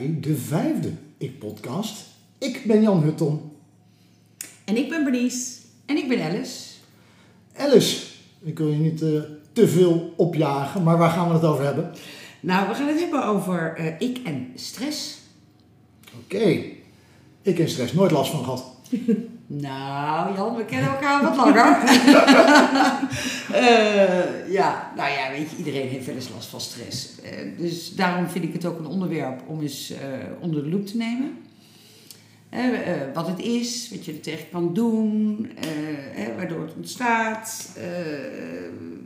bij de vijfde Ik-podcast. Ik ben Jan Hutton. En ik ben Bernice. En ik ben Alice. Alice, ik wil je niet eh, te veel opjagen, maar waar gaan we het over hebben? Nou, we gaan het hebben over eh, ik en stress. Oké, ik en stress, nooit last van gehad. Nou, Jan, we kennen elkaar wat langer. Eh, ja, nou ja, weet je, iedereen heeft wel eens last van stress. Eh, dus daarom vind ik het ook een onderwerp om eens eh, onder de loep te nemen. Wat het is, wat je er tegen kan doen, waardoor het ontstaat,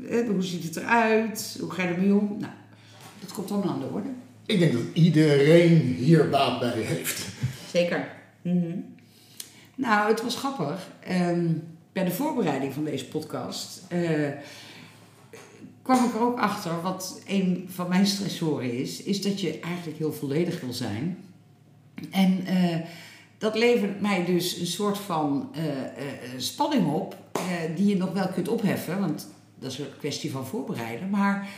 hoe ziet het eruit, hoe ga je ermee om. Nou, dat komt allemaal aan de orde. Ik denk dat iedereen hier baat bij heeft. Zeker. Mhm. Nou, het was grappig. Ehm, bij de voorbereiding van deze podcast eh, kwam ik er ook achter wat een van mijn stressoren is, is dat je eigenlijk heel volledig wil zijn. En eh, dat levert mij dus een soort van eh, spanning op, die je nog wel kunt opheffen, want dat is een kwestie van voorbereiden. Maar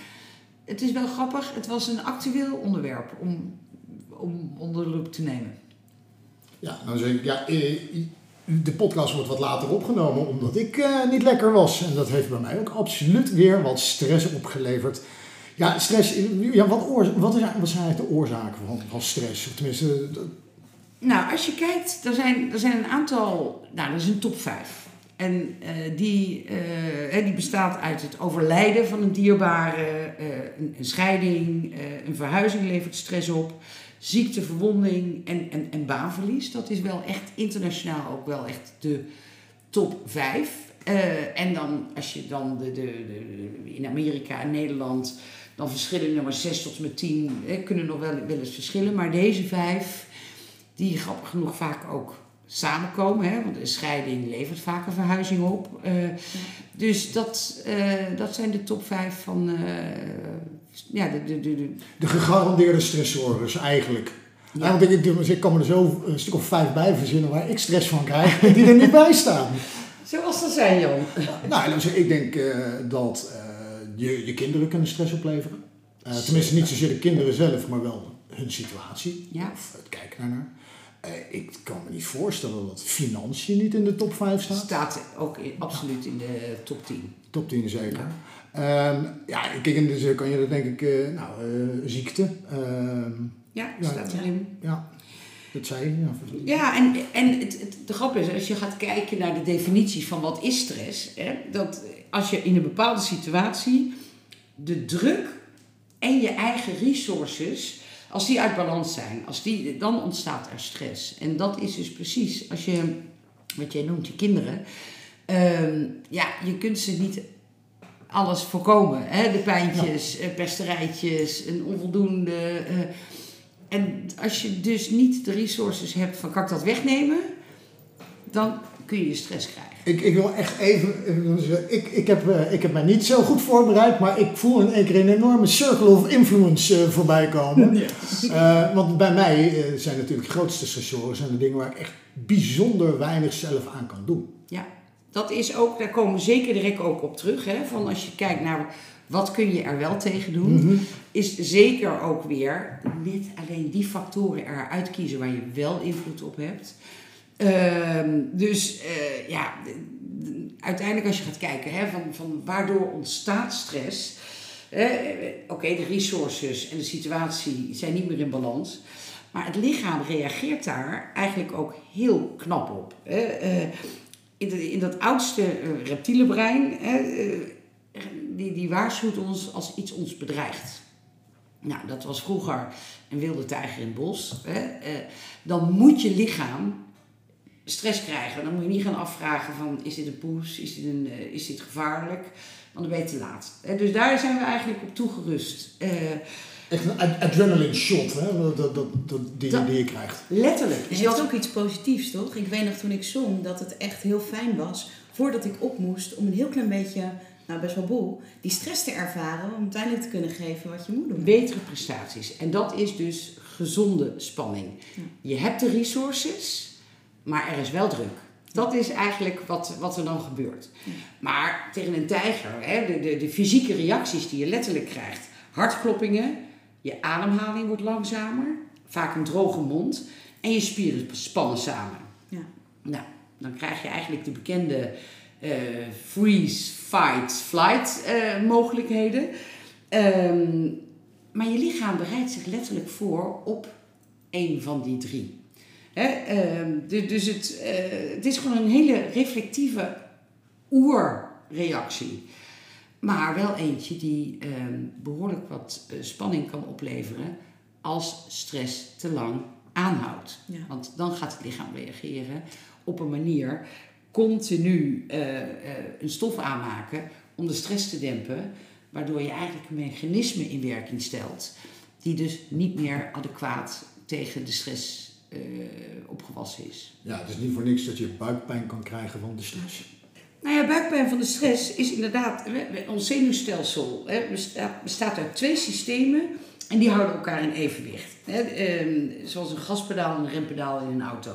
het is wel grappig, het was een actueel onderwerp om, om onder de loep te nemen. Ja, dan zeg ik, ja, eh, de podcast wordt wat later opgenomen omdat ik eh, niet lekker was. En dat heeft bij mij ook absoluut weer wat stress opgeleverd. Ja, stress, ja, wat, wat, is, wat zijn eigenlijk de oorzaken van, van stress? Of tenminste, dat- Nou, als je kijkt, er zijn, er zijn een aantal, nou, er is een top 5. En eh, die, die bestaat uit het overlijden van een dierbare, een, een scheiding, een verhuizing levert stress op, ziekte, verwonding en, en, en baanverlies. Dat is wel echt internationaal ook wel echt de top 5. Eh, en dan, als je dan de, de, de, in Amerika en Nederland, dan verschillen nummer 6 tot en met 10 hè, kunnen nog wel, wel eens verschillen. Maar deze vijf, die grappig genoeg vaak ook samenkomen. Hè? Want een scheiding levert vaak een verhuizing op. Eh, Dus dat, eh, dat zijn de top 5 van ja, de, de, de, de, de gegarandeerde stressoren eigenlijk. Ja. Ik, dus ik kan me er zo een stuk of vijf bij verzinnen waar ik stress van krijg, die er niet bij staan. Zoals dat zijn, Jan. Nou, dus ik denk eh, dat eh, je, je kinderen kunnen stress opleveren. Eh, tenminste, niet zozeer de kinderen zelf, maar wel hun situatie. Ja. Of het kijken daarnaar. Ik kan me niet voorstellen dat financiën niet in de top 5 staat. Staat ook in- absoluut in de top 10. Top 10 zeker. Ehm, ja, kijk, en dus kan je dat denk ik, eh, nou, eh, ziekte. ehm, Ja, Ja. staat erin. ja, dat zei je. Ja, Ja, en, en het, het, de grap is, als je gaat kijken naar de definitie van wat is stress, hè, dat als je in een bepaalde situatie de druk en je eigen resources, als die uit balans zijn, als die, dan ontstaat er stress. En dat is dus precies, als je, wat jij noemt, je kinderen, ehm, ja, je kunt ze niet alles voorkomen. Hè? De pijntjes, eh, pesterijtjes, een onvoldoende. eh, en als je dus niet de resources hebt van kan ik dat wegnemen, dan kun je stress krijgen. Ik, ik wil echt even. Ik, ik, heb, eh, ik heb mij niet zo goed voorbereid, maar ik voel in één keer een enorme circle of influence eh, voorbij komen. Eh, want bij mij eh, zijn natuurlijk de grootste stressoren zijn de dingen waar ik echt bijzonder weinig zelf aan kan doen. Ja, dat is ook, daar komen we zeker direct ook op terug. Hè? Van als je kijkt naar wat kun je er wel tegen doen, Mhm. is zeker ook weer net alleen die factoren eruit kiezen waar je wel invloed op hebt. Ehm, dus eh, ja, uiteindelijk als je gaat kijken hè, van, van waardoor ontstaat stress. Eh, Oké, de resources en de situatie zijn niet meer in balans. Maar het lichaam reageert daar eigenlijk ook heel knap op. Eh, in, in dat oudste eh, reptiele brein, eh, die, die waarschuwt ons als iets ons bedreigt. Nou, dat was vroeger een wilde tijger in het bos. Hè. Eh, dan moet je lichaam stress krijgen. Dan moet je niet gaan afvragen van is dit een poes, is dit, een, is dit gevaarlijk? Want dan ben je te laat. Dus daar zijn we eigenlijk op toegerust. Echt een ad- adrenaline shot hè, dat, dat, dat, die, Dat- die je krijgt. letterlijk. Het Dus heeft dat- ook iets positiefs, toch? Ik weet nog toen ik zong dat het echt heel fijn was, voordat ik op moest, om een heel klein beetje, nou best wel boel, die stress te ervaren, om uiteindelijk te kunnen geven wat je moet doen. betere prestaties. En dat is dus gezonde spanning. Je hebt de resources, maar er is wel druk. Dat is eigenlijk wat, wat er dan gebeurt. Maar tegen een tijger, hè, de, de, de fysieke reacties die je letterlijk krijgt, hartkloppingen, je ademhaling wordt langzamer, vaak een droge mond en je spieren spannen samen. Ja. Nou, dan krijg je eigenlijk de bekende eh, freeze, fight, flight eh, mogelijkheden. Ehm, maar je lichaam bereidt zich letterlijk voor op één van die drie. Hè? ehm, du- dus het, eh, het is gewoon een hele reflectieve oerreactie. Maar wel eentje die ehm, behoorlijk wat eh, spanning kan opleveren als stress te lang aanhoudt. Ja. Want dan gaat het lichaam reageren op een manier continu eh, eh, een stof aanmaken om de stress te dempen, waardoor je eigenlijk een mechanisme in werking stelt die dus niet meer adequaat tegen de stress eh, opgewassen is. Ja, het is niet voor niks dat je buikpijn kan krijgen van de stress. Nou ja, buikpijn van de stress is inderdaad, ons zenuwstelsel hè, bestaat, uit twee systemen en die houden elkaar in evenwicht. Hè, ehm, zoals een gaspedaal en een rempedaal in een auto.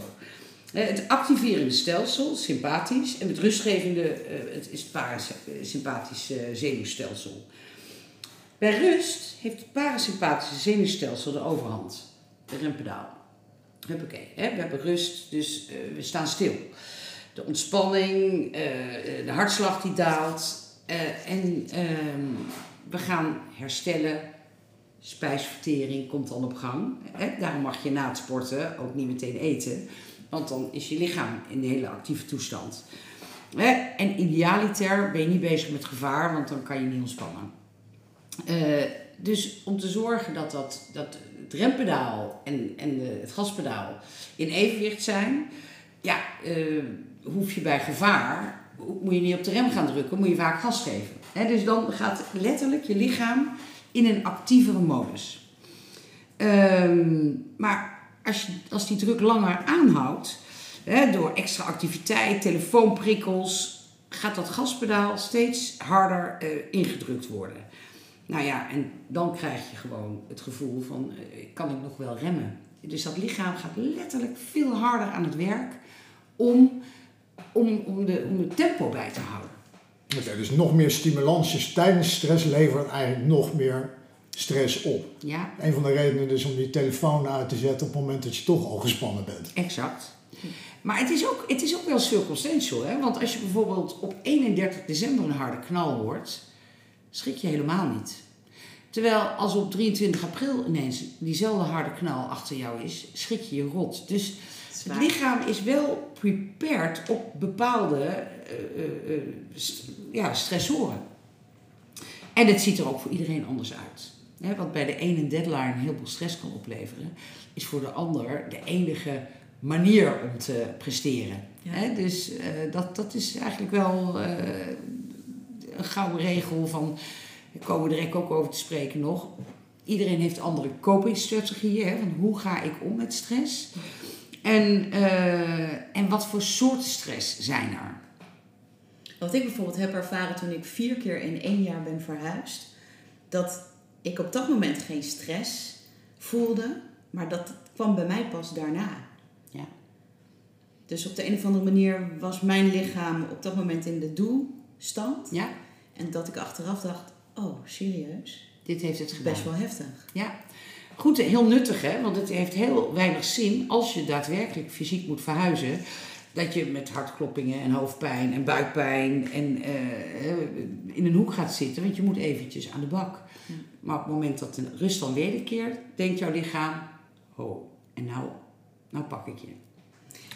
Het activerende stelsel, sympathisch, en het rustgevende eh, het is het parasympathische zenuwstelsel. Bij rust heeft het parasympathische zenuwstelsel de overhand, de rempedaal. Huppakee, hè? we hebben rust, dus eh, we staan stil. De ontspanning, eh, de hartslag die daalt eh, en ehm, we gaan herstellen. Spijsvertering komt dan op gang. Daarom mag je na het sporten ook niet meteen eten, want dan is je lichaam in een hele actieve toestand. En idealiter ben je niet bezig met gevaar, want dan kan je niet ontspannen. Eh, dus om te zorgen dat, dat, dat het rempedaal en, en het gaspedaal in evenwicht zijn, ja, eh, hoef je bij gevaar, moet je niet op de rem gaan drukken, moet je vaak gas geven. Dus dan gaat letterlijk je lichaam in een actievere modus. Ehm, maar als, als die druk langer aanhoudt, door extra activiteit, telefoonprikkels, gaat dat gaspedaal steeds harder eh, ingedrukt worden. Nou ja, en dan krijg je gewoon het gevoel van, eh, kan ik nog wel remmen? Dus dat lichaam gaat letterlijk veel harder aan het werk om, om, om, de, om het tempo bij te houden. Oké, dus nog meer stimulansjes tijdens stress levert eigenlijk nog meer stress op. Ja, Een van de redenen dus om die telefoon uit te zetten op het moment dat je toch al gespannen bent. exact. Maar het is ook, het is ook wel circumstantial, hè? want als je bijvoorbeeld op 31 december een harde knal hoort, schrik je helemaal niet. Terwijl als op 23 april ineens diezelfde harde knal achter jou is, schrik je je rot. Dus het lichaam is wel prepared op bepaalde eh, eh, eh, st- ja, stressoren. En het ziet er ook voor iedereen anders uit. Wat bij de een een deadline heel veel stress kan opleveren, is voor de ander de enige manier om te presteren. Ja. Dus dat, dat is eigenlijk wel een gouden regel van, daar komen we direct ook over te spreken nog. Iedereen heeft andere copingstrategieën. Hè, van hoe ga ik om met stress? En, eh, en wat voor soorten stress zijn er? Wat ik bijvoorbeeld heb ervaren toen ik vier keer in één jaar ben verhuisd, dat ik op dat moment geen stress voelde, maar dat kwam bij mij pas daarna. Ja. Dus op de een of andere manier was mijn lichaam op dat moment in de doelstand. Ja, En dat ik achteraf dacht, oh serieus, dit heeft het gedaan. best wel heftig. Ja. Goed, heel nuttig hè, want het heeft heel weinig zin als je daadwerkelijk fysiek moet verhuizen. Dat je met hartkloppingen en hoofdpijn en buikpijn en eh, eh, in een hoek gaat zitten, want je moet eventjes aan de bak. Ja. Maar op het moment dat de rust dan wederkeert, denkt jouw lichaam, oh, en nou, nou pak ik je.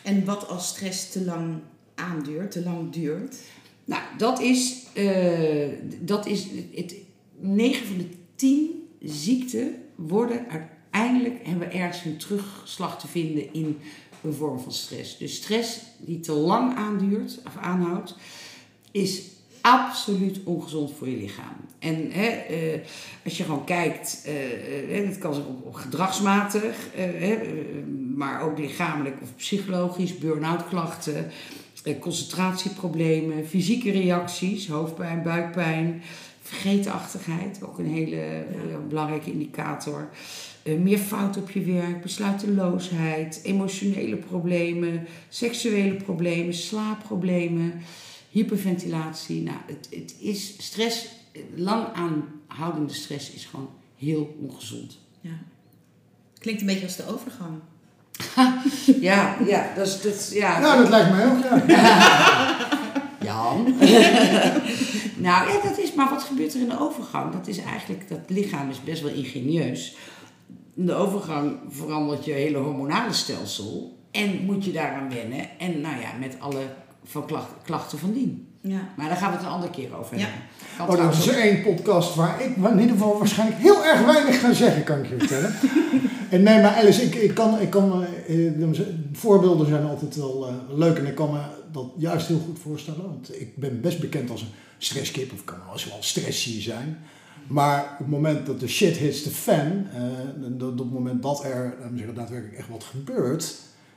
En wat als stress te lang aanduurt, te lang duurt? Nou, dat is, eh, dat is het, 9 van de 10 ziekten worden uiteindelijk, hebben we ergens een terugslag te vinden in een vorm van stress. Dus stress die te lang aanduurt of aanhoudt, is absoluut ongezond voor je lichaam. En hè, eh, als je gewoon kijkt, eh, eh, het kan zijn op, gedragsmatig, eh, maar ook lichamelijk of psychologisch, burn-out klachten, concentratieproblemen, fysieke reacties, hoofdpijn, buikpijn, vergetenachtigheid, ook een hele eh, belangrijke indicator. Eh, meer fout op je werk, besluiteloosheid, emotionele problemen, seksuele problemen, slaapproblemen, hyperventilatie. Nou, het, het is stress, lang aanhoudende stress is gewoon heel ongezond. Ja. Klinkt een beetje als de overgang. Ja, ja, dat is... Dat, ja. Ja, dat lijkt mij ook, ja. Jan. nou, ja, dat is, maar wat gebeurt er in de overgang? Dat is eigenlijk, dat lichaam is best wel ingenieus. In de overgang verandert je hele hormonale stelsel. En moet je daaraan wennen. En nou ja, met alle van klachten, klachten van dien. Ja. Maar daar gaan we het een andere keer over Ja. hebben. Kan Oh, dat trouwens is één podcast waar ik in ieder geval waarschijnlijk heel erg weinig ga zeggen, kan ik je vertellen. en nee, maar Alice, ik, ik kan, ik kan me, eh, voorbeelden zijn altijd wel eh, leuk en ik kan me dat juist heel goed voorstellen. Want ik ben best bekend als een stresskip of kan wel wel stressy zijn. Maar op het moment dat de shit hits the fan, dat- op het moment dat er zeggen, daadwerkelijk echt wat gebeurt,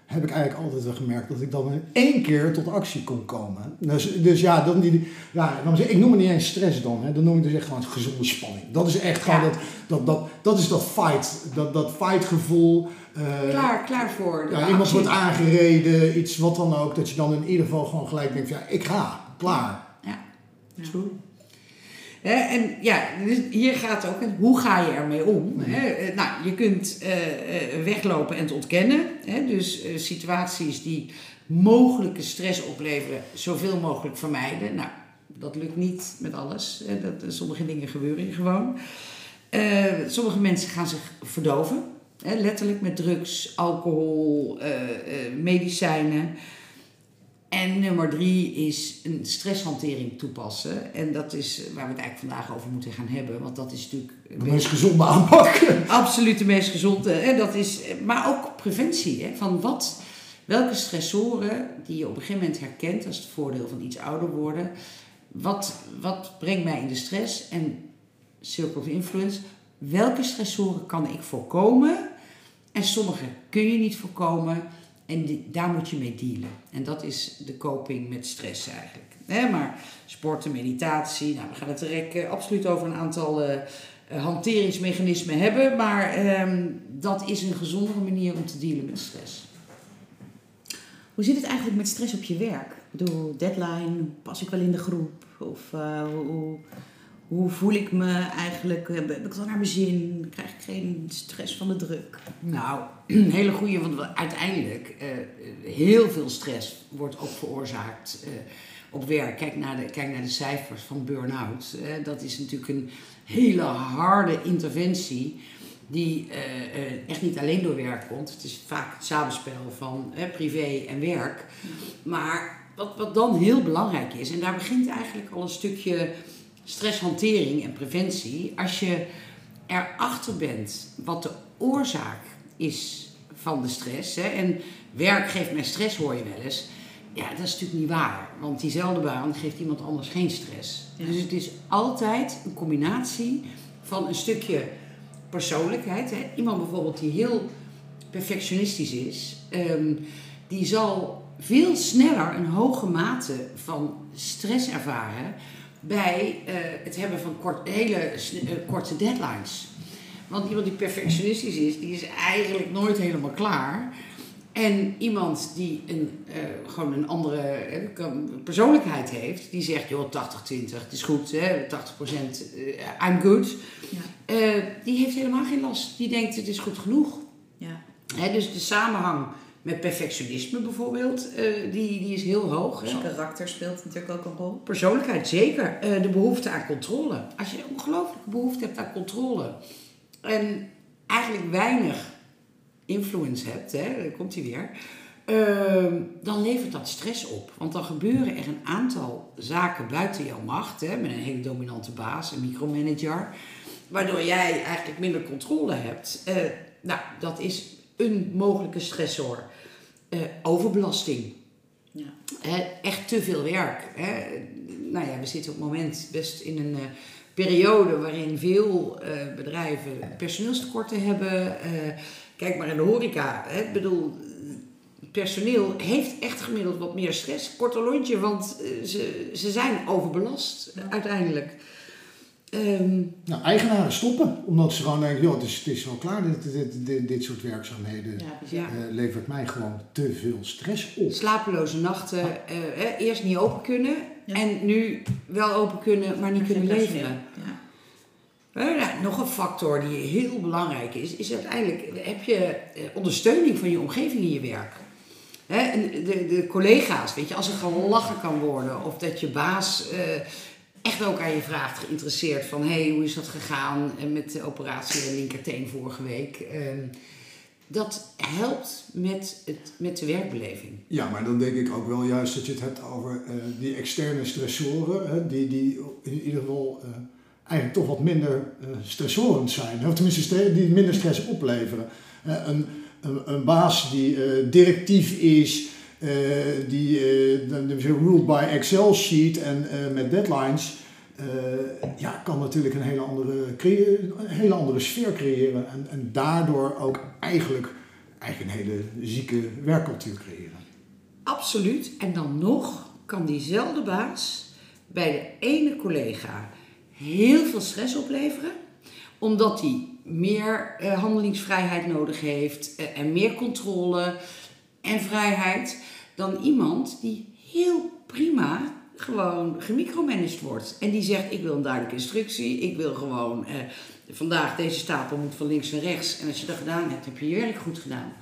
heb ik eigenlijk altijd wel gemerkt dat ik dan in één keer tot actie kon komen. Dus, dus ja, dan die, ja dan zeg, ik noem het niet eens stress dan, hè. dan noem ik dus echt gewoon gezonde spanning. Dat is echt gewoon Ja. dat, dat, dat, dat is dat fight, dat, dat fight gevoel. eh, Klaar, klaar voor ja, iemand wordt aangereden, iets wat dan ook, dat je dan in ieder geval gewoon gelijk denkt, ja, ik ga, klaar. Ja. Ja. True. En ja, dus hier gaat het ook hoe ga je ermee om? Hè? Eh, Nou, je kunt eh, eh, weglopen en het ontkennen. Dus situaties die mogelijke stress opleveren, zoveel mogelijk vermijden. Nou, dat lukt niet met alles. Dat, sommige dingen gebeuren hier gewoon. Sommige mensen gaan zich verdoven. Letterlijk met drugs, alcohol, medicijnen. En nummer drie is een stresshantering toepassen. En dat is waar we het eigenlijk vandaag over moeten gaan hebben. Want dat is natuurlijk De meest gezonde aanpak. absoluut de meest gezonde. Hè? Dat is, maar ook preventie. Hè? Van wat, welke stressoren die je op een gegeven moment herkent als het voordeel van iets ouder worden. Wat, wat brengt mij in de stress? En circle of influence. Welke stressoren kan ik voorkomen? En sommige kun je niet voorkomen. En daar moet je mee dealen. En dat is de coping met stress eigenlijk. Maar sporten, meditatie, nou, we gaan het direct eh, absoluut over een aantal eh, eh, hanteringsmechanismen hebben. Maar ehm, dat is een gezondere manier om te dealen met stress. Hoe zit het eigenlijk met stress op je werk? Ik bedoel, deadline, pas ik wel in de groep? Of hoe, hoe voel ik me eigenlijk? Heb ik het naar mijn zin? Krijg ik geen stress van de druk? Nou, een hele goede, want uiteindelijk eh, heel veel stress wordt ook veroorzaakt eh, op werk. Kijk naar de, kijk naar de cijfers van burn-out. Eh, dat is natuurlijk een hele harde interventie die eh, eh, echt niet alleen door werk komt. Het is vaak het samenspel van eh, privé en werk. Maar wat, wat dan heel belangrijk is, en daar begint eigenlijk al een stukje stresshantering en preventie. Als je erachter bent wat de oorzaak is van de stress. Hè, en werk geeft mij stress, hoor je wel eens. Ja, dat is natuurlijk niet waar. Want diezelfde baan geeft iemand anders geen stress. Ja. Dus het is altijd een combinatie van een stukje persoonlijkheid. Hè. Iemand bijvoorbeeld die heel perfectionistisch is, ehm, die zal veel sneller een hoge mate van stress ervaren bij eh, het hebben van kort, hele eh, korte deadlines. Want iemand die perfectionistisch is, die is eigenlijk nooit helemaal klaar. En iemand die een, eh, gewoon een andere persoonlijkheid heeft, die zegt, joh, 80-20, het is goed, hè, 80% eh, I'm good. Ja. Die heeft helemaal geen last. Die denkt, het is goed genoeg. Ja. Hè, dus de samenhang met perfectionisme bijvoorbeeld, eh, die, die is heel hoog. Dus karakter speelt natuurlijk ook een rol. Persoonlijkheid, zeker. Eh, de behoefte aan controle. Als je een ongelooflijke behoefte hebt aan controle en eigenlijk weinig influence hebt, hè, daar komt hij weer, ehm, dan levert dat stress op. Want dan gebeuren er een aantal zaken buiten jouw macht, hè, met een hele dominante baas, een micromanager, waardoor jij eigenlijk minder controle hebt. Eh, nou, dat is een mogelijke stressor. Eh, overbelasting. Ja. Echt te veel werk. Hè. Nou ja, we zitten op het moment best in een eh, periode waarin veel eh, bedrijven personeelstekorten hebben. Kijk maar in de horeca. Hè. Ik bedoel, personeel heeft echt gemiddeld wat meer stress. Korter lontje, want ze, ze zijn overbelast uiteindelijk. Ehm, Nou, eigenaren stoppen, omdat ze gewoon denken, joh, het is, het is wel klaar, dit, dit, dit, dit soort werkzaamheden Ja, bizar. ja. eh, levert mij gewoon te veel stress op. Slapeloze nachten, eh, hè, eerst niet open kunnen Ja. en nu wel open kunnen, maar niet kunnen leveren. Ja. Eh, nou, nog een factor die heel belangrijk is, is uiteindelijk heb je eh, ondersteuning van je omgeving in je werk. Hè, de, de collega's, weet je, als er gelachen kan worden of dat je baas eh, echt ook aan je vraagt, geïnteresseerd van hé, hey, hoe is dat gegaan en met de operatie in linkerteen vorige week. Ehm, dat helpt met, het, met de werkbeleving. Ja, maar dan denk ik ook wel juist dat je het hebt over eh, die externe stressoren, hè, die, die in ieder geval eh, eigenlijk toch wat minder stressorend zijn, of tenminste die minder stress opleveren. Eh, een, een, een baas die eh, directief is, eh, die eh, dan dan ruled by Excel sheet en eh, met deadlines, ja, kan natuurlijk een hele andere, hele andere sfeer creëren en, en daardoor ook eigenlijk, eigenlijk een hele zieke werkcultuur creëren. Absoluut. En dan nog kan diezelfde baas bij de ene collega heel veel stress opleveren, omdat hij meer handelingsvrijheid nodig heeft en meer controle en vrijheid dan iemand die heel prima gewoon gemicromanaged wordt. En die zegt, ik wil een duidelijke instructie, ik wil gewoon, eh, vandaag deze stapel moet van links naar rechts. En als je dat gedaan hebt, heb je je werk goed gedaan.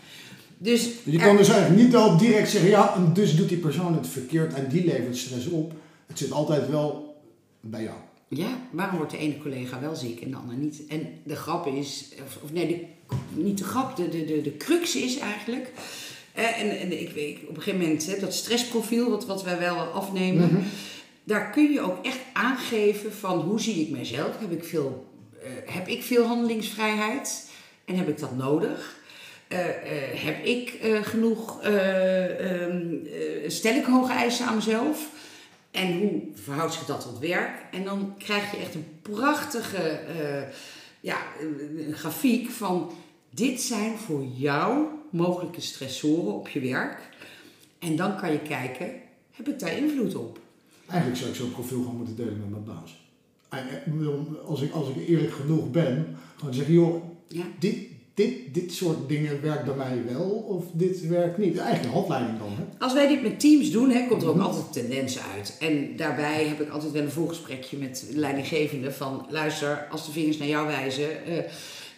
Dus Je er- kan dus eigenlijk niet al direct zeggen, ja, en dus doet die persoon het verkeerd en die levert stress op. Het zit altijd wel bij jou. Ja, waarom wordt de ene collega wel ziek en de ander niet? En de grap is, of, of nee, de, niet de grap, de, de, de, de crux is eigenlijk. En, en ik weet op een gegeven moment, hè, dat stressprofiel wat, wat wij wel afnemen, Mhm. daar kun je ook echt aangeven van hoe zie ik mezelf? Heb ik veel, eh, heb ik veel handelingsvrijheid en heb ik dat nodig? Eh, eh, heb ik genoeg, eh, ehm, eh, stel ik hoge eisen aan mezelf? En hoe verhoudt zich dat tot werk? En dan krijg je echt een prachtige ja, een grafiek van dit zijn voor jou mogelijke stressoren op je werk. En dan kan je kijken, heb ik daar invloed op? Eigenlijk zou ik zo'n profiel gewoon moeten delen met mijn baas. En, eh, Als ik, als ik eerlijk genoeg ben, gewoon zeggen, joh, Ja. dit, dit, dit soort dingen werkt bij mij wel of dit werkt niet. Eigenlijk een handleiding dan, hè? Als wij dit met teams doen, hè, komt er ook Mhm. altijd een tendens uit. En daarbij heb ik altijd wel een voorgesprekje met de leidinggevende van... luister, als de vingers naar jou wijzen... eh,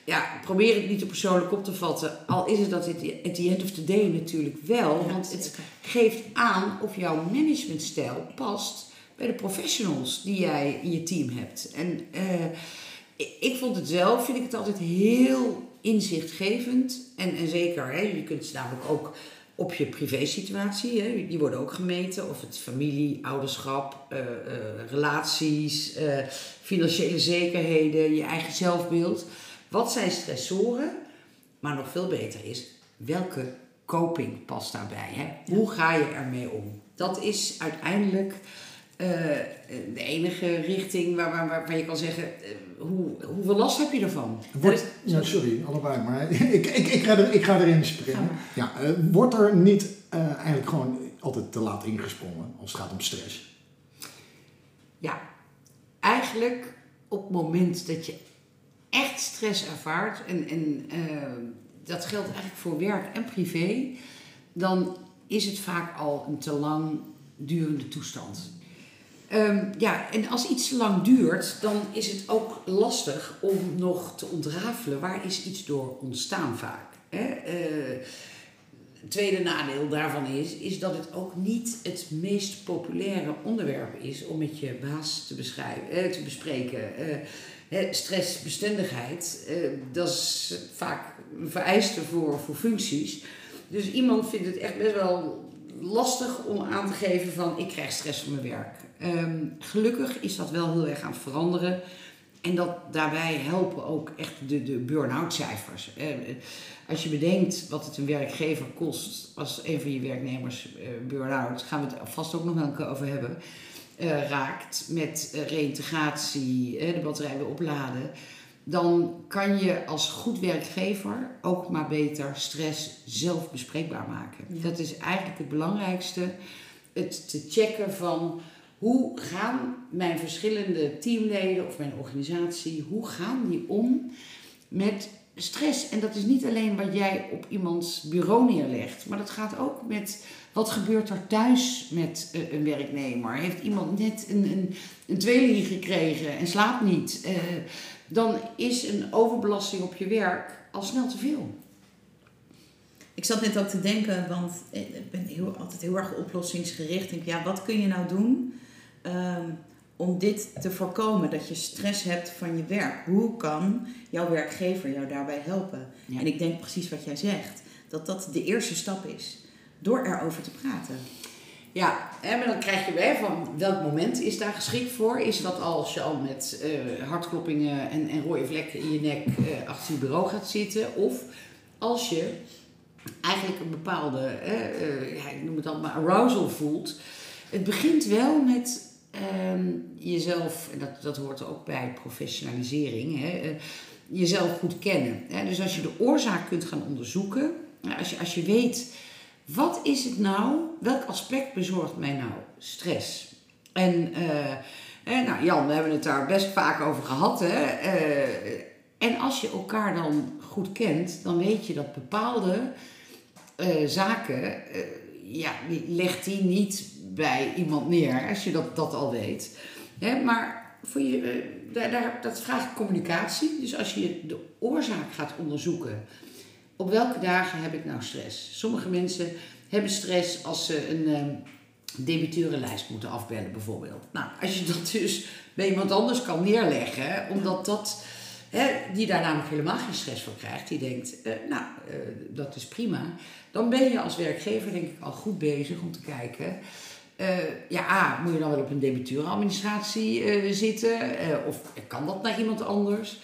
ja, probeer het niet te persoonlijk op te vatten. Al is het dat het at the end of the day natuurlijk wel. Ja, want het geeft aan of jouw managementstijl past bij de professionals die jij in je team hebt. En eh, ik, vond het zelf, vind ik het altijd heel inzichtgevend. En, en zeker, hè, je kunt het namelijk ook op je privésituatie, hè, die worden ook gemeten. Of het familie, ouderschap, eh, eh, relaties, financiële zekerheden, je eigen zelfbeeld. Wat zijn stressoren? Maar nog veel beter is, welke coping past daarbij? Hè? Hoe ga je ermee om? Dat is uiteindelijk eh, de enige richting waar, waar, waar, waar je kan zeggen, eh, hoe, hoeveel last heb je ervan? Wordt, ja, sorry, allebei, maar ik, ik, ik, ga, er, ik ga erin springen. Ja, eh, wordt er niet eigenlijk gewoon altijd te laat ingesprongen als het gaat om stress? Ja, eigenlijk op het moment dat je echt stress ervaart, en, en eh, dat geldt eigenlijk voor werk en privé, dan is het vaak al een te lang durende toestand. Ehm, ja, en als iets te lang duurt, dan is het ook lastig om nog te ontrafelen waar is iets door ontstaan vaak. Hè? Eh, het tweede nadeel daarvan is, is dat het ook niet het meest populaire onderwerp is om met je baas te, beschrijven, eh, te bespreken. Stressbestendigheid, eh, dat is vaak een vereiste voor, voor functies. Dus iemand vindt het echt best wel lastig om aan te geven van ik krijg stress van mijn werk. Ehm, gelukkig is dat wel heel erg aan het veranderen. En dat, daarbij helpen ook echt de, de burn-out cijfers. Eh, als je bedenkt wat het een werkgever kost als een van je werknemers eh, burn-out, gaan we het vast ook nog wel een keer over hebben, eh, raakt met eh, reïntegratie, eh, de batterij weer opladen, dan kan je als goed werkgever ook maar beter stress zelf bespreekbaar maken. Ja. Dat is eigenlijk het belangrijkste. Het te checken van hoe gaan mijn verschillende teamleden of mijn organisatie, hoe gaan die om met stress, en dat is niet alleen wat jij op iemands bureau neerlegt, maar dat gaat ook met wat gebeurt er thuis met eh, een werknemer. Heeft iemand net een, een, een tweeling gekregen en slaapt niet, eh, dan is een overbelasting op je werk al snel te veel. Ik zat net ook te denken, want ik ben heel, altijd heel erg oplossingsgericht. Ik denk, ja, wat kun je nou doen ehm, om dit te voorkomen? Dat je stress hebt van je werk. Hoe kan jouw werkgever jou daarbij helpen? Ja. En ik denk precies wat jij zegt. Dat dat de eerste stap is. Door erover te praten. Ja, maar dan krijg je weer van welk moment is daar geschikt voor? Is dat als je al met eh, hartkloppingen en, en rode vlekken in je nek eh, achter je bureau gaat zitten? Of als je eigenlijk een bepaalde, eh, noem het dan maar arousal voelt. Het begint wel met ehm, jezelf, en dat, dat hoort ook bij professionalisering, hè, jezelf goed kennen. Hè? Dus als je de oorzaak kunt gaan onderzoeken, als, je, als je weet, wat is het nou, welk aspect bezorgt mij nou stress? En eh, hè, nou Jan, we hebben het daar best vaak over gehad. Hè? Eh, en als je elkaar dan goed kent, dan weet je dat bepaalde eh, zaken, eh, ja, die legt die niet bij iemand neer, als je dat, dat al weet. Hè? Maar voor je, eh, daar, daar, dat vraagt communicatie. Dus als je de oorzaak gaat onderzoeken, op welke dagen heb ik nou stress? Sommige mensen hebben stress als ze een eh, debiteurenlijst moeten afbellen bijvoorbeeld. Nou, als je dat dus bij iemand anders kan neerleggen, omdat dat, die daar namelijk helemaal geen stress voor krijgt, die denkt, eh, nou, eh, dat is prima, dan ben je als werkgever denk ik al goed bezig om te kijken. eh, ja, moet je dan wel op een debiteurenadministratie zitten? Of kan dat naar iemand anders?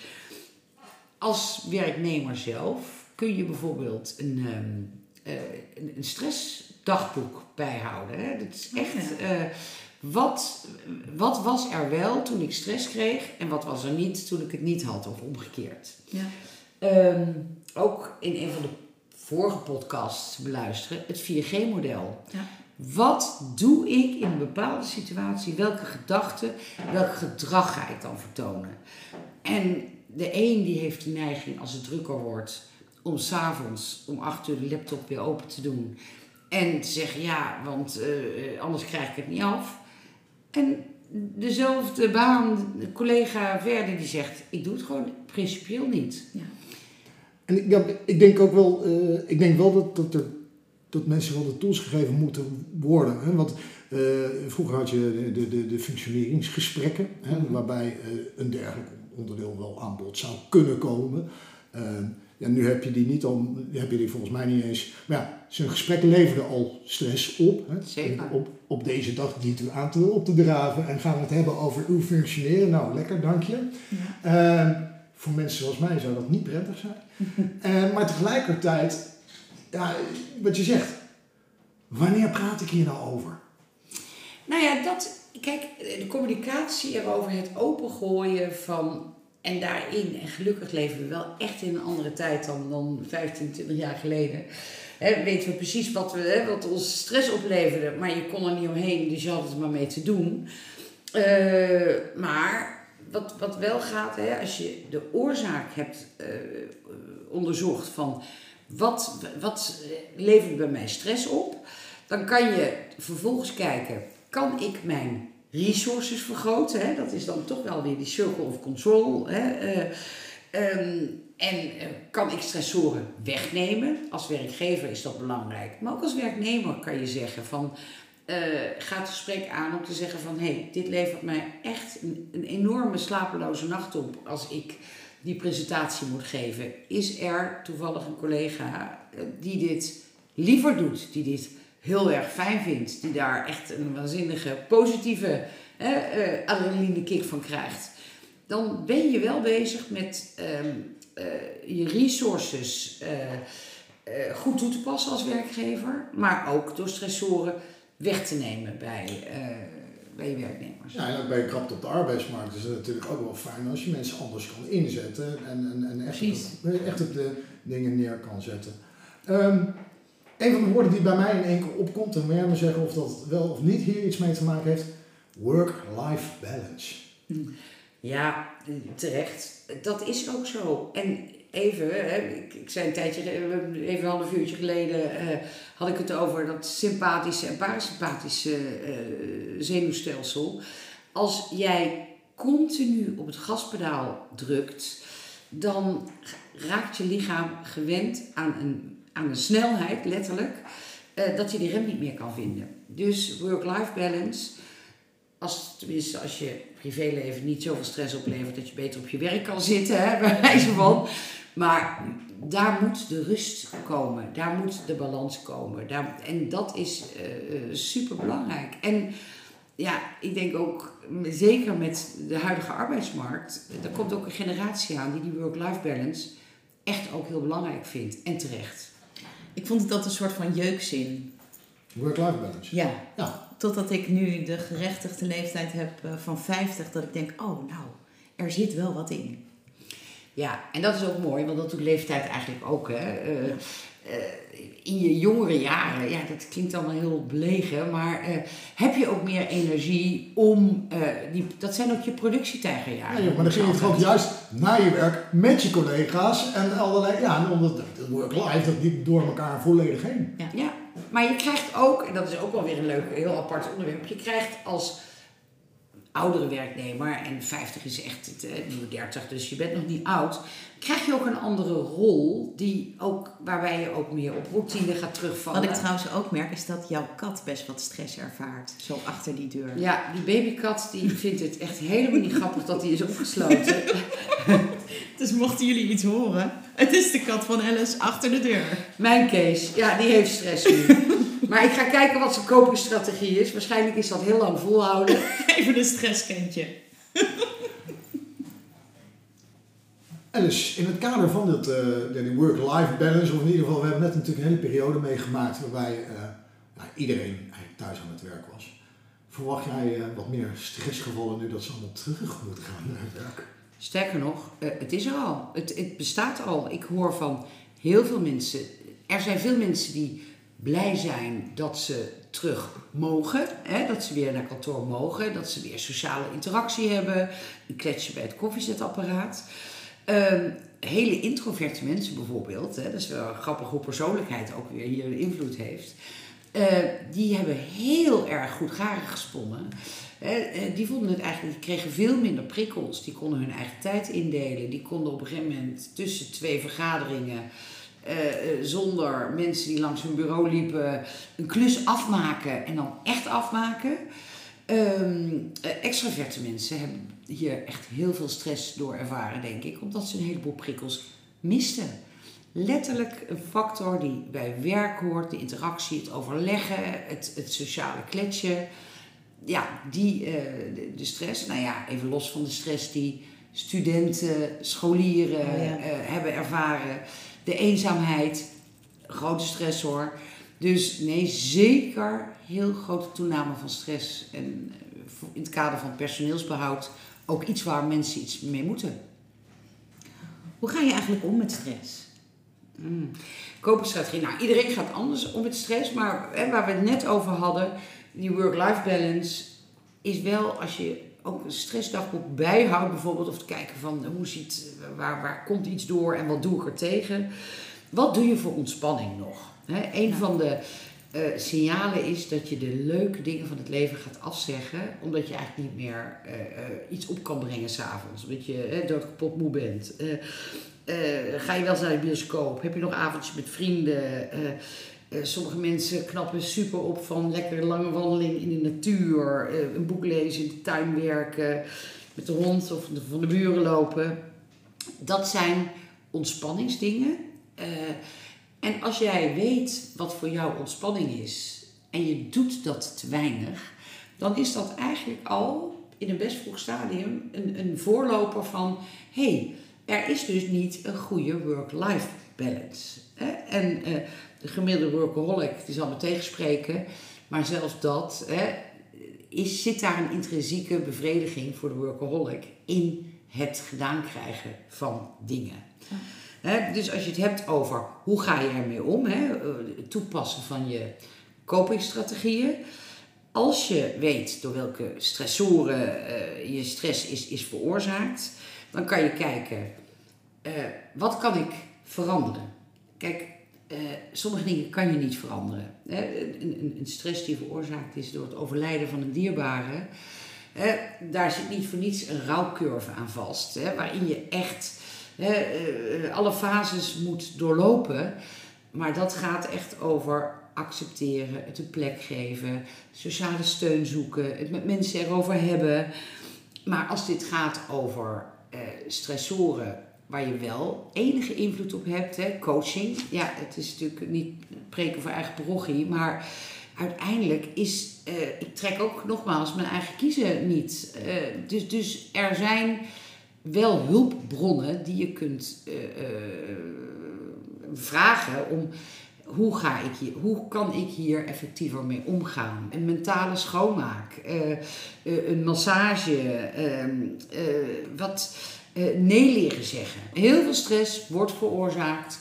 Als werknemer zelf kun je bijvoorbeeld een, ehm, eh, een, een stressdagboek bijhouden. Hè? Dat is echt, eh, wat, wat was er wel toen ik stress kreeg en wat was er niet toen ik het niet had of omgekeerd. Ja. Ehm, ook in een van de vorige podcasts beluisteren, het 4G-model. Ja. Wat doe ik in een bepaalde situatie? Welke gedachten, welk gedrag ga ik dan vertonen? En de een die heeft de neiging als het drukker wordt om s'avonds om acht uur de laptop weer open te doen. En te zeggen ja, want eh, anders krijg ik het niet af. En dezelfde baan, de collega verder, die zegt ik doe het gewoon principieel niet. Ja. En ik, ja, ik denk ook wel, eh, ik denk wel dat, dat, er, dat mensen wel de tools gegeven moeten worden. Hè? Want eh, vroeger had je de, de, de functioneringsgesprekken, hè, Mhm. waarbij eh, een dergelijk onderdeel wel aan bod zou kunnen komen. Ja, nu heb je die niet al, heb je die volgens mij niet eens. Maar ja, zo'n gesprek leverde al stress op. Hè? Zeker. Op, op deze dag dient u aan te, op te draven en gaan we het hebben over uw functioneren. Nou, lekker, dank je. Ja. Eh, voor mensen zoals mij zou dat niet prettig zijn. Eh, maar tegelijkertijd, ja, wat je zegt, wanneer praat ik hier nou over? Nou ja, dat, kijk, de communicatie erover, het opengooien van. En daarin, en gelukkig leven we wel echt in een andere tijd dan, dan 15, 20 jaar geleden. Hè, weten we precies wat, we, wat ons stress opleverde, maar je kon er niet omheen, dus je had het maar mee te doen. Eh, maar wat, wat wel gaat, hè, als je de oorzaak hebt eh, onderzocht van wat, wat levert bij mij stress op, dan kan je vervolgens kijken, kan ik mijn resources vergroten? Hè? Dat is dan toch wel weer die circle of control. Hè? Eh, ehm, en eh, kan ik stressoren wegnemen? Als werkgever is dat belangrijk. Maar ook als werknemer kan je zeggen van... eh ga het gesprek aan om te zeggen van... hé, hey, dit levert mij echt een, een enorme slapeloze nacht op... als ik die presentatie moet geven. Is er toevallig een collega die dit liever doet? Die dit heel erg fijn vindt? Die daar echt een waanzinnige positieve eh, adrenaline kick van krijgt? Dan ben je wel bezig met ehm, eh, je resources eh, eh, goed toe te passen als werkgever. Maar ook door stressoren weg te nemen bij, bij je werknemers. Ja, en ook bij krapte op de arbeidsmarkt is het natuurlijk ook wel fijn als je mensen anders kan inzetten en, en, en echt, op, echt op de dingen neer kan zetten. Ehm, een van de woorden die bij mij in één keer opkomt, en wil jij me zeggen of dat wel of niet hier iets mee te maken heeft, work-life balance. Ja, terecht. Dat is ook zo. En even, ik zei een tijdje, eh, even een half uurtje geleden, eh, had ik het over dat sympathische en parasympathische eh, zenuwstelsel. Als jij continu op het gaspedaal drukt, dan raakt je lichaam gewend aan een, aan een snelheid, letterlijk, eh, dat je die rem niet meer kan vinden. Dus work-life balance, als, tenminste als je privéleven niet zoveel stress oplevert dat je beter op je werk kan zitten, hè, bij wijze van. Maar daar moet de rust komen, daar moet de balans komen. Daar, en dat is uh, super belangrijk. En ja, ik denk ook, zeker met de huidige arbeidsmarkt, er komt ook een generatie aan die die work-life balance echt ook heel belangrijk vindt. En terecht. Ik vond het altijd een soort van jeukzin. Work-life balance. Ja. Ja. Totdat ik nu de gerechtigde leeftijd heb eh, van 50, dat ik denk, oh nou, er zit wel wat in. Ja, en dat is ook mooi, want dat doet leeftijd eigenlijk ook. Hè. Uh, uh, in je jongere jaren, ja, dat klinkt allemaal heel belegen, maar uh, heb je ook meer energie om, die, dat zijn ook je productietijgerjaren. Ja, maar dan ging je gewoon juist na je werk met je collega's en allerlei, ja, en omdat het work-life, dat niet door elkaar volledig heen. Ja. ja, maar je krijgt ook, en dat is ook wel weer een leuk, heel apart onderwerp, je krijgt als oudere werknemer, en 50 is echt het eh, nieuwe 30, dus je bent nog niet oud, krijg je ook een andere rol die ook, waarbij je ook meer op routine gaat terugvallen. Wat ik trouwens ook merk is dat jouw kat best wat stress ervaart, zo achter die deur. Ja, die babykat die vindt het echt helemaal niet grappig dat hij is opgesloten. dus mochten jullie iets horen, het is de kat van Alice achter de deur. Mijn Kees, ja, die heeft stress nu. Maar ik ga kijken wat zijn kopingsstrategie is. Waarschijnlijk is dat heel lang volhouden. Even een stresskentje. En dus in het kader van dat, uh, die work-life balance, of in ieder geval, we hebben net natuurlijk een hele periode meegemaakt waarbij uh, nou, iedereen eigenlijk thuis aan het werk was. Verwacht jij uh, wat meer stressgevallen nu dat ze allemaal terug moeten gaan naar het werk? Sterker nog, het is er al. Het, het bestaat al. Ik hoor van heel veel mensen. Er zijn veel mensen die blij zijn dat ze terug mogen. Hè, dat ze weer naar kantoor mogen. Dat ze weer sociale interactie hebben. Een kletsje bij het koffiezetapparaat. Um, hele introverte mensen bijvoorbeeld. Hè, dat is wel grappig hoe persoonlijkheid ook weer hier invloed heeft. Uh, die hebben heel erg goed garen gesponnen. Uh, die vonden het eigenlijk, die kregen veel minder prikkels. Die konden hun eigen tijd indelen. Die konden op een gegeven moment tussen twee vergaderingen uh, zonder mensen die langs hun bureau liepen, een klus afmaken en dan echt afmaken. Um, extraverte mensen hebben hier echt heel veel stress door ervaren, denk ik, omdat ze een heleboel prikkels misten. Letterlijk een factor die bij werk hoort, de interactie, het overleggen, het, het sociale kletsje. Ja, die, uh, de, de, stress. Nou ja, even los van de stress die studenten, scholieren oh ja. uh, hebben ervaren de eenzaamheid, grote stressor. Dus nee, zeker heel grote toename van stress. En eh, in het kader van personeelsbehoud ook iets waar mensen iets mee moeten. Hoe ga je eigenlijk om met stress? Mm. Koperstrategie. Nou, iedereen gaat anders om met stress. Maar hè, waar we het net over hadden, die work-life balance, is wel als je ook een stressdagboek bijhoudt bijvoorbeeld. Of te kijken van hoe ziet, waar, waar komt iets door en wat doe ik er tegen. Wat doe je voor ontspanning nog? He, een ja. van de uh, signalen is dat je de leuke dingen van het leven gaat afzeggen. Omdat je eigenlijk niet meer uh, uh, iets op kan brengen s'avonds. Omdat je dood kapot moe bent. ga je wel eens naar de bioscoop? Heb je nog avondjes met vrienden? Sommige mensen knappen super op van lekker lange wandeling in de natuur, een boek lezen, in de tuin werken, met de hond of van de buren lopen. Dat zijn ontspanningsdingen. Uh, en als jij weet wat voor jou ontspanning is en je doet dat te weinig, dan is dat eigenlijk al in een best vroeg stadium een, een voorloper van hé, hey, er is dus niet een goede work-life balance. En de gemiddelde workaholic die zal me tegenspreken, maar zelfs dat hè, is, zit daar een intrinsieke bevrediging voor de workaholic in het gedaan krijgen van dingen. Ja. He, dus als je het hebt over hoe ga je ermee om, he, het toepassen van je kopingsstrategieën. als je weet door welke stressoren eh, je stress is, is veroorzaakt, dan kan je kijken, eh, wat kan ik veranderen? Kijk, eh, sommige dingen kan je niet veranderen. Hè? Een, een, een stress die veroorzaakt is door het overlijden van een dierbare, hè, daar zit niet voor niets een rouwcurve aan vast, hè, waarin je echt eh, alle fases moet doorlopen. Maar dat gaat echt over accepteren, het een plek geven, sociale steun zoeken, het met mensen erover hebben. Maar als dit gaat over eh, stressoren waar je wel enige invloed op hebt, hè, coaching, ja, het is natuurlijk niet preken voor eigen parochie, maar uiteindelijk is, eh, ik trek ook nogmaals mijn eigen kiezen niet. Eh, dus, dus er zijn wel hulpbronnen die je kunt eh, vragen om hoe, ga ik hier, hoe kan ik hier effectiever mee omgaan? Een mentale schoonmaak, een massage, ehm, eh, wat nee leren zeggen. Heel veel stress wordt veroorzaakt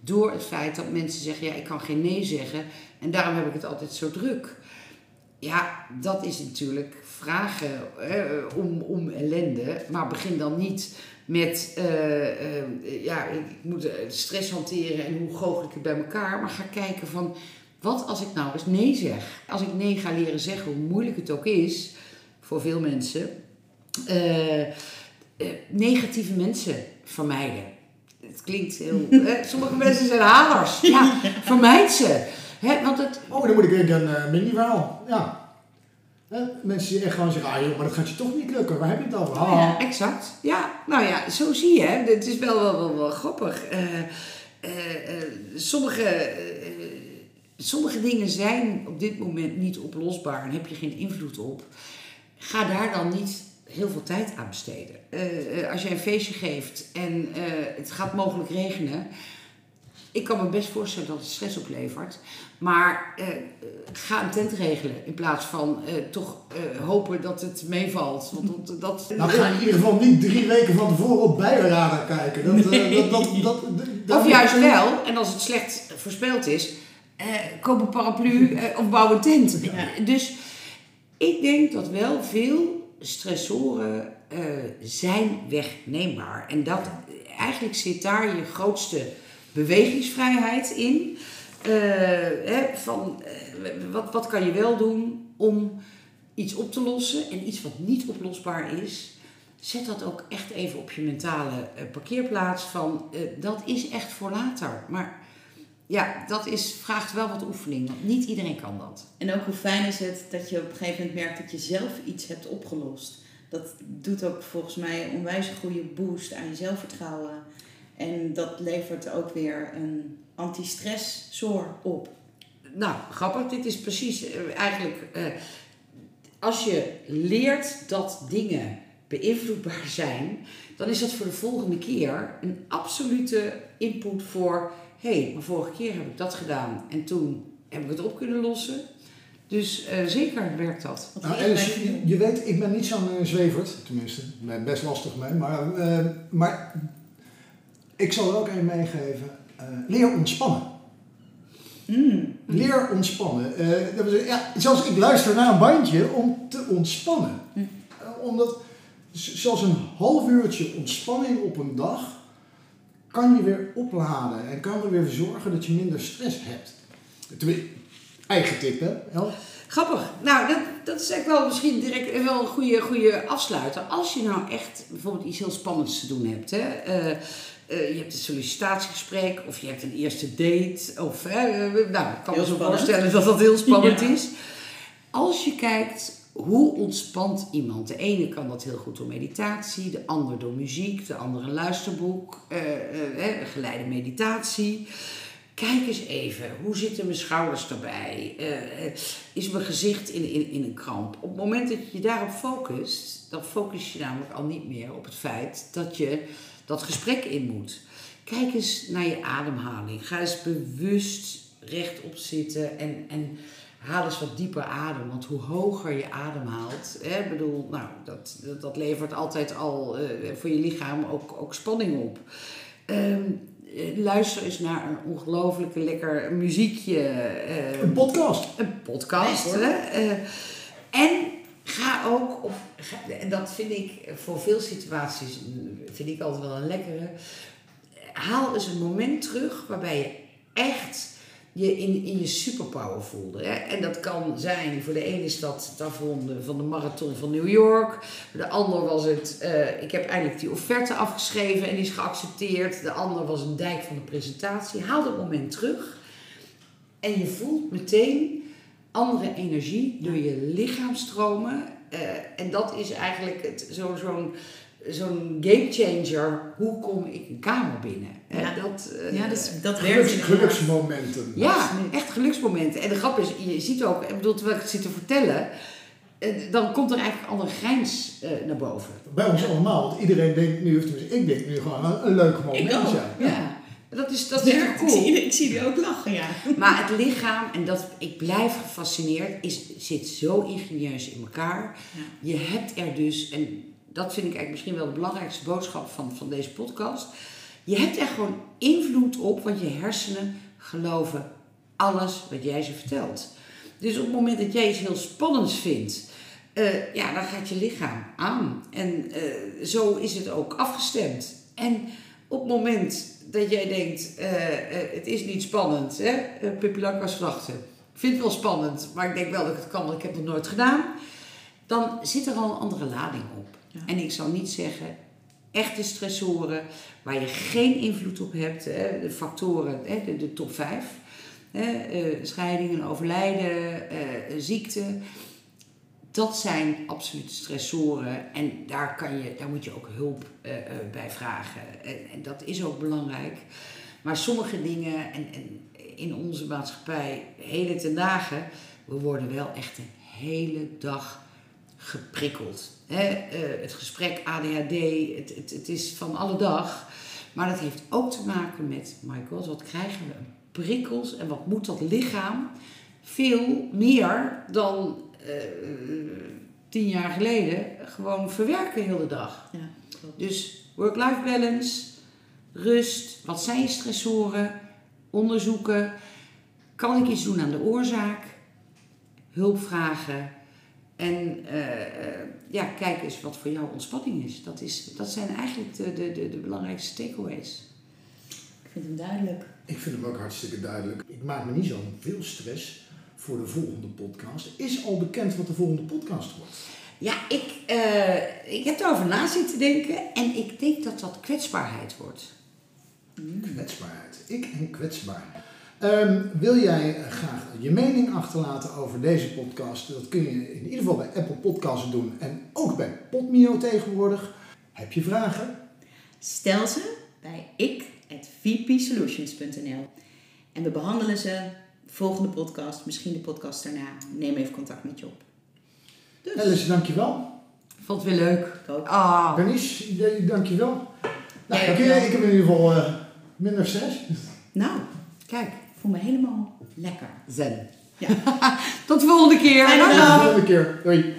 door het feit dat mensen zeggen: ja, ik kan geen nee zeggen en daarom heb ik het altijd zo druk. Ja, dat is natuurlijk vragen eh, om, om ellende, maar begin dan niet met, eh, eh, ja, ik moet stress hanteren en hoe goochel ik het bij elkaar. Maar ga kijken van, wat als ik nou eens nee zeg? Als ik nee ga leren zeggen, hoe moeilijk het ook is, voor veel mensen, eh, eh, negatieve mensen vermijden. Het klinkt heel... hè, sommige mensen zijn halers. Ja, vermijd ze. Hè, want het, Oh, dan moet ik weer een uh, mini-verhaal. Ja. Hè, mensen die echt gewoon zeggen, ah joh, maar dat gaat je toch niet lukken. Waar heb je het over? Ah, Ja, exact. Ja, nou ja, zo zie je. hè. Het is wel, wel, wel, wel grappig. Eh, eh, eh, sommige, eh, sommige dingen zijn op dit moment niet oplosbaar en heb je geen invloed op. Ga daar dan niet heel veel tijd aan besteden. Eh, eh, als jij een feestje geeft en eh, het gaat mogelijk regenen. Ik kan me best voorstellen dat het stress oplevert. Maar ga een tent regelen in plaats van toch hopen dat het meevalt. Want dat, dat, Nou, ga in ieder geval niet drie weken van tevoren op bijradar kijken. Dat, dat, dat, Of juist wel, en als het slecht voorspeld is, koop een paraplu of bouw een tent. Ja. Dus ik denk dat wel veel stressoren eh, zijn wegneembaar. En dat, eigenlijk zit daar je grootste bewegingsvrijheid in. Eh, hè, van, eh, wat, wat kan je wel doen om iets op te lossen en iets wat niet oplosbaar is, zet dat ook echt even op je mentale parkeerplaats van dat is echt voor later. Maar ja, dat is, vraagt wel wat oefening, want niet iedereen kan dat. En ook hoe fijn is het dat je op een gegeven moment merkt dat je zelf iets hebt opgelost. Dat doet ook volgens mij een onwijs goede boost aan je zelfvertrouwen. En dat levert ook weer een anti-stressor op. Nou, grappig, dit is precies eh, eigenlijk eh, als je leert dat dingen beïnvloedbaar zijn, dan is dat voor de volgende keer een absolute input voor hé, hey, maar vorige keer heb ik dat gedaan en toen heb ik het op kunnen lossen. Dus eh, zeker werkt dat. Nou, Alice, je, je weet, ik ben niet zo'n eh, zwevert. Tenminste, ik ben best lastig mee. Maar, eh, maar ik zal er ook een meegeven. Eh, leer ontspannen. Mm. Leer ontspannen. Eh, dat ja, zelfs ik luister naar een bandje om te ontspannen. Hm. Omdat zelfs een half uurtje ontspanning op een dag kan je weer opladen en kan er weer voor zorgen dat je minder stress hebt. Eigen tip, hè? Grappig. Nou, dat, dat is eigenlijk wel misschien direct wel een goede, goede afsluiter. Als je nou echt bijvoorbeeld iets heel spannends te doen hebt. Hè? eh, eh, je hebt een sollicitatiegesprek of je hebt een eerste date. Of, hè, eh, nou, ik kan me zo spannend. voorstellen dat dat heel spannend Ja. is. Als je kijkt hoe ontspant iemand. De ene kan dat heel goed door meditatie, de ander door muziek, de ander een luisterboek, eh, eh, eh, geleide meditatie. Kijk eens even, hoe zitten mijn schouders erbij? Is mijn gezicht in, in, in een kramp? Op het moment dat je je daarop focust, dan focus je namelijk al niet meer op het feit dat je dat gesprek in moet. Kijk eens naar je ademhaling. Ga eens bewust rechtop zitten en, en haal eens wat dieper adem. Want hoe hoger je ademhaalt, hè, ik bedoel, nou, dat, dat, dat levert altijd al eh, voor je lichaam ook, ook spanning op. Ehm, eh, luister eens naar een ongelooflijke lekker muziekje. eh, Een podcast. een podcast. Hè? Eh, en ga ook, of, ga- en dat vind ik voor veel situaties, mm, vind ik altijd wel een lekkere. Haal eens een moment terug waarbij je echt je in, in je superpower voelde. Hè? En dat kan zijn, voor de ene is dat het afronden van de marathon van New York. De ander was het, eh, ik heb eindelijk die offerte afgeschreven en die is geaccepteerd. De ander was een dijk van de presentatie. Haal dat moment terug. En je voelt meteen andere energie door je lichaam stromen. Eh, en dat is eigenlijk het- zo- zo'n game changer. Hoe kom ik een kamer binnen? Ja. dat, eh, Ja, dat, is- dat werkt Geluks, geluksmomenten. ja, Absoluut. echt geluksmomenten. En de grap is, je ziet ook, ik bedoel, terwijl ik het zit te vertellen, eh, dan komt er eigenlijk een andere grijns eh, naar boven. Bij ons allemaal, want iedereen denkt nu, of tenminste, ik denk nu gewoon een, een leuk moment. Ja. Ja. Dat is, dat is Ik, cool. zie, ik zie die ook lachen, ja. Maar het lichaam, en dat, ik blijf gefascineerd, is, zit zo ingenieus in elkaar. Ja. Je hebt er dus, en dat vind ik eigenlijk misschien wel de belangrijkste boodschap van, van deze podcast. Je hebt er gewoon invloed op, want je hersenen geloven alles wat jij ze vertelt. Dus op het moment dat jij iets heel spannends vindt, eh, ja, dan gaat je lichaam aan. En eh, zo is het ook afgestemd. En op het moment dat jij denkt, eh, het is niet spannend, hè, Pippi Langkous-Slachten. Ik vind het wel spannend, maar ik denk wel dat ik het kan, want ik heb het nog nooit gedaan. Dan zit er al een andere lading op. En ik zou niet zeggen, echte stressoren, waar je geen invloed op hebt, de factoren, de, top 5. Hè, eh, scheidingen, overlijden, eh, ziekte. Dat zijn absolute stressoren en daar, kan je, daar moet je ook hulp eh, bij vragen. En, dat is ook belangrijk. Maar sommige dingen, en, en in onze maatschappij, hele ten dagen, we worden wel echt een hele dag geprikkeld. Hè? eh, het gesprek ADHD, het, het, het is van alle dag. Maar dat heeft ook te maken met, my god, wat krijgen we? Prikkels en wat moet dat lichaam veel meer dan eh, tien jaar geleden gewoon verwerken heel de dag. Ja. Dus work-life balance, rust, wat zijn je stressoren, onderzoeken. Kan ik iets doen aan de oorzaak? Hulp vragen. En eh, eh, ja, kijk eens wat voor jou ontspanning is. Dat, is, dat zijn eigenlijk de, de, de, de belangrijkste takeaways. Ik vind hem duidelijk. Ik vind hem ook hartstikke duidelijk. Ik maak me niet zo veel stress voor de volgende podcast. Is al bekend wat de volgende podcast wordt? Ja, ik, eh, ik heb erover na zitten denken en ik denk dat dat kwetsbaarheid wordt. Kwetsbaarheid. Ik en kwetsbaar. Ehm, wil jij graag je mening achterlaten over deze podcast? Dat kun je in ieder geval bij Apple Podcasts doen en ook bij Podmio tegenwoordig. Heb je vragen? Stel ze bij ik.vpsolutions.nl En we behandelen ze volgende podcast, misschien de podcast daarna. Neem even contact met je op. Dus, Alice, dankjewel. Vond het weer leuk. ik ook. Ah, Bernice, eh, dankjewel. Nou, Ja, ik, dankjewel. ik heb in ieder geval eh, minder stress. Nou, kijk, voel me helemaal lekker. zen. Ja. Tot de volgende keer. Tot de volgende keer. Doei.